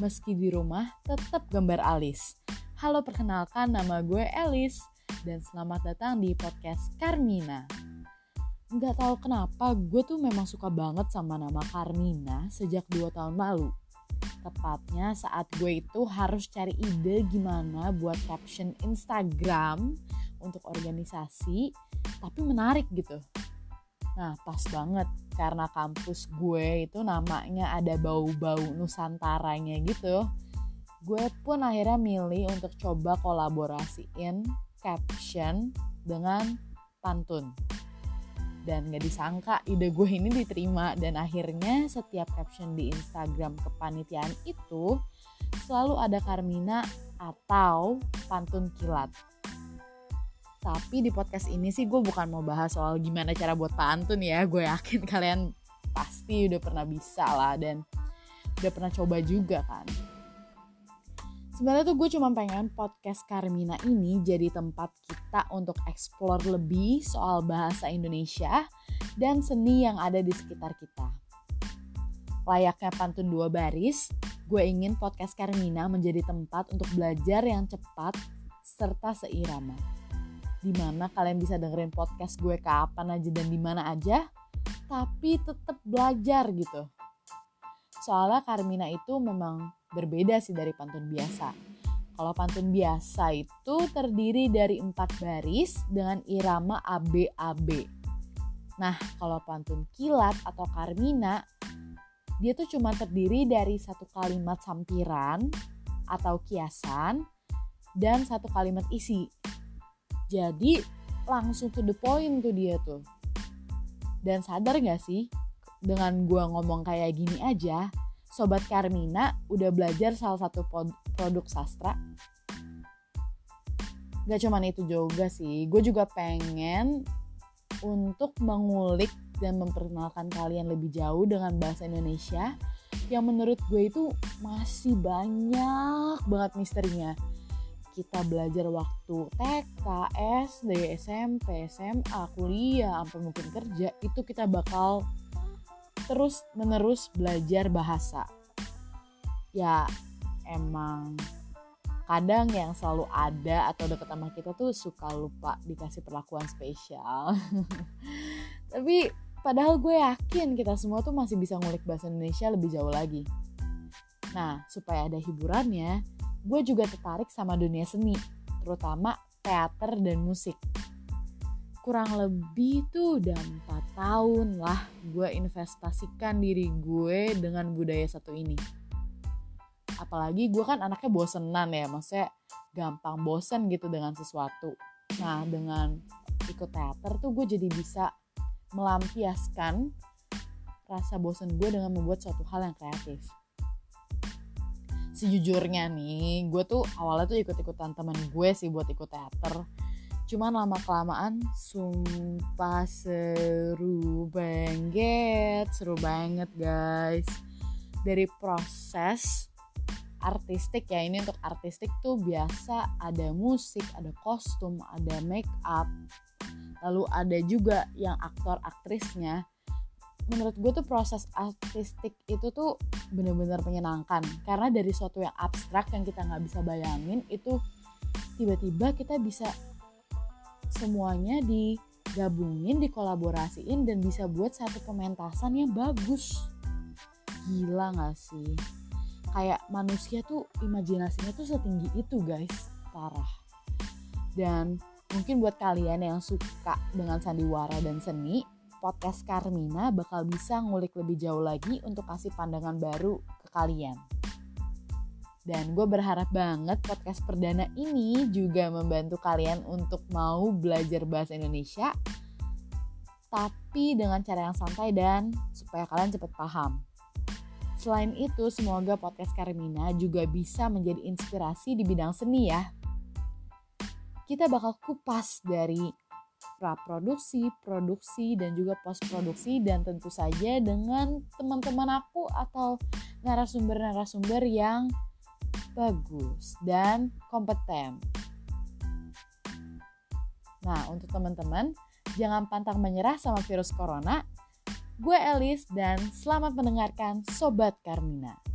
meski di rumah tetap gambar alis. Halo perkenalkan nama gue Elis dan selamat datang di podcast Carmina. Nggak tahu kenapa gue tuh memang suka banget sama nama Carmina sejak 2 tahun lalu. Tepatnya saat gue itu harus cari ide gimana buat caption Instagram untuk organisasi tapi menarik gitu Nah, pas banget karena kampus gue itu namanya ada bau-bau Nusantaranya gitu. Gue pun akhirnya milih untuk coba kolaborasiin caption dengan pantun. Dan gak disangka ide gue ini diterima dan akhirnya setiap caption di Instagram kepanitiaan itu selalu ada Carmina atau pantun kilat. Tapi di podcast ini sih gue bukan mau bahas soal gimana cara buat pantun ya. Gue yakin kalian pasti udah pernah bisa lah dan udah pernah coba juga kan. Sebenarnya tuh gue cuma pengen podcast Carmina ini jadi tempat kita untuk explore lebih soal bahasa Indonesia dan seni yang ada di sekitar kita. Layaknya pantun dua baris, gue ingin podcast Carmina menjadi tempat untuk belajar yang cepat serta seirama di mana kalian bisa dengerin podcast gue kapan aja dan di mana aja tapi tetap belajar gitu. Soalnya Carmina itu memang berbeda sih dari pantun biasa. Kalau pantun biasa itu terdiri dari empat baris dengan irama ABAB nah kalau pantun kilat atau Carmina dia tuh cuma terdiri dari satu kalimat sampiran atau kiasan dan satu kalimat isi jadi langsung to the point tuh dia tuh. Dan sadar gak sih dengan gue ngomong kayak gini aja, Sobat Carmina udah belajar salah satu produk sastra. Gak cuman itu juga sih, gue juga pengen untuk mengulik dan memperkenalkan kalian lebih jauh dengan bahasa Indonesia yang menurut gue itu masih banyak banget misterinya kita belajar waktu TK, SD, SMP, SMA, kuliah, sampai mungkin kerja, itu kita bakal terus menerus belajar bahasa. Ya emang kadang yang selalu ada atau deket sama kita tuh suka lupa dikasih perlakuan spesial. Tapi padahal gue yakin kita semua tuh masih bisa ngulik bahasa Indonesia lebih jauh lagi. Nah, supaya ada hiburannya, gue juga tertarik sama dunia seni, terutama teater dan musik. Kurang lebih tuh udah 4 tahun lah gue investasikan diri gue dengan budaya satu ini. Apalagi gue kan anaknya bosenan ya, maksudnya gampang bosen gitu dengan sesuatu. Nah dengan ikut teater tuh gue jadi bisa melampiaskan rasa bosen gue dengan membuat suatu hal yang kreatif sejujurnya nih gue tuh awalnya tuh ikut-ikutan temen gue sih buat ikut teater. Cuman lama kelamaan sumpah seru banget seru banget guys. Dari proses artistik ya ini untuk artistik tuh biasa ada musik ada kostum ada make up. Lalu ada juga yang aktor aktrisnya menurut gue tuh proses artistik itu tuh bener-bener menyenangkan karena dari suatu yang abstrak yang kita nggak bisa bayangin itu tiba-tiba kita bisa semuanya digabungin, dikolaborasiin dan bisa buat satu pementasan yang bagus. Gila gak sih? Kayak manusia tuh imajinasinya tuh setinggi itu guys, parah. Dan mungkin buat kalian yang suka dengan sandiwara dan seni, podcast Carmina bakal bisa ngulik lebih jauh lagi untuk kasih pandangan baru ke kalian. Dan gue berharap banget podcast perdana ini juga membantu kalian untuk mau belajar bahasa Indonesia tapi dengan cara yang santai dan supaya kalian cepat paham. Selain itu, semoga podcast Carmina juga bisa menjadi inspirasi di bidang seni ya. Kita bakal kupas dari praproduksi, produksi, dan juga post produksi dan tentu saja dengan teman-teman aku atau narasumber-narasumber yang bagus dan kompeten. Nah, untuk teman-teman, jangan pantang menyerah sama virus corona. Gue Elis dan selamat mendengarkan Sobat Carmina.